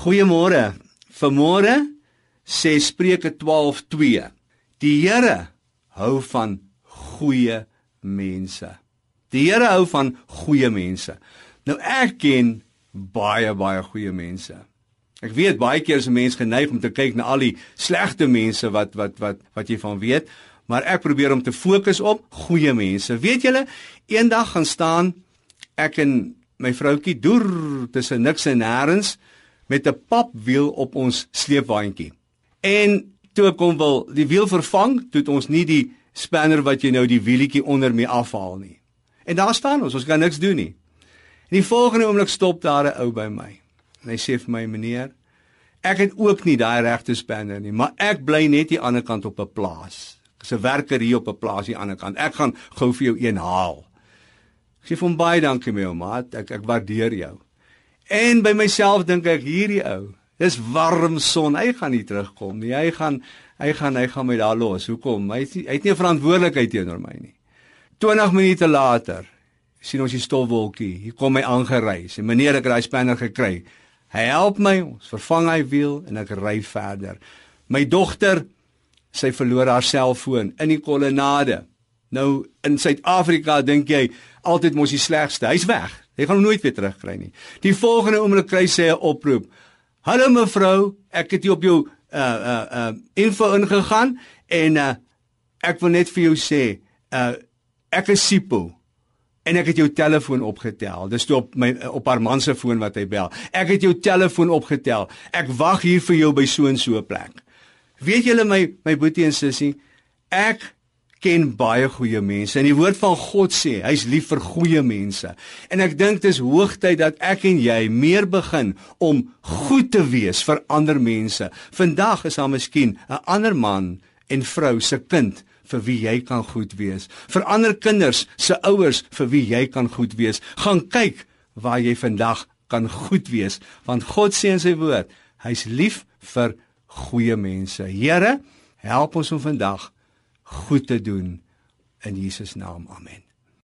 Goeiemôre. Vanmôre sê Spreuke 12:2. Die Here hou van goeie mense. Die Here hou van goeie mense. Nou ek ken baie baie goeie mense. Ek weet baie keer is 'n mens geneig om te kyk na al die slegte mense wat wat wat wat jy van weet, maar ek probeer om te fokus op goeie mense. Weet julle, eendag gaan staan ek en my vroutjie deur tussen niks en nêrens met 'n papwiel op ons sleepwaandjie. En toe ek hom wil die wiel vervang, toe het ons nie die spanner wat jy nou die wielietjie onder mee afhaal nie. En daar staan ons, ons kan niks doen nie. En die volgende oomblik stop daar 'n ou by my. En hy sê vir my: "Meneer, ek het ook nie daai regte spanner nie, maar ek bly net hier aan die ander kant op 'n plaas. Ek's 'n werker hier op 'n plaas hier aan die ander kant. Ek gaan gou vir jou een haal." Ek sê vir hom baie dankie my ou maat, ek ek waardeer jou. En by myself dink ek hierdie ou, dis warm son, hy gaan nie terugkom nie. Hy gaan hy gaan hy gaan my daar los. Hoekom? Hy het nie, hy het nie verantwoordelikheid teenoor my nie. 20 minute later sien ons die stofwolkie. Hier kom hy aangery. Sy meneer ek het daai spanner gekry. Hy help my, ons vervang hy wiel en ek ry verder. My dogter sy verloor haar selfoon in die kolonnade. Nou in Suid-Afrika dink jy altyd mos die slegste. Hy's weg. Jy gaan hom nooit weer terugkry nie. Die volgende oomblik kry sy 'n oproep. Hallo mevrou, ek het hier op jou uh uh uh info ingegaan en uh ek wil net vir jou sê, uh ek is Sipo en ek het jou telefoon opgetel. Dis toe op my op haar man se foon wat hy bel. Ek het jou telefoon opgetel. Ek wag hier vir jou by so 'n so 'n plek. Weet julle my my boetie en sussie, ek ken baie goeie mense en die woord van God sê hy's lief vir goeie mense. En ek dink dis hoogtyd dat ek en jy meer begin om goed te wees vir ander mense. Vandag is daar miskien 'n ander man en vrou se kind vir wie jy kan goed wees. Vir ander kinders se ouers vir wie jy kan goed wees. Gaan kyk waar jy vandag kan goed wees want God sê in sy woord hy's lief vir goeie mense. Here, help ons om vandag goed te doen in Jesus naam. Amen.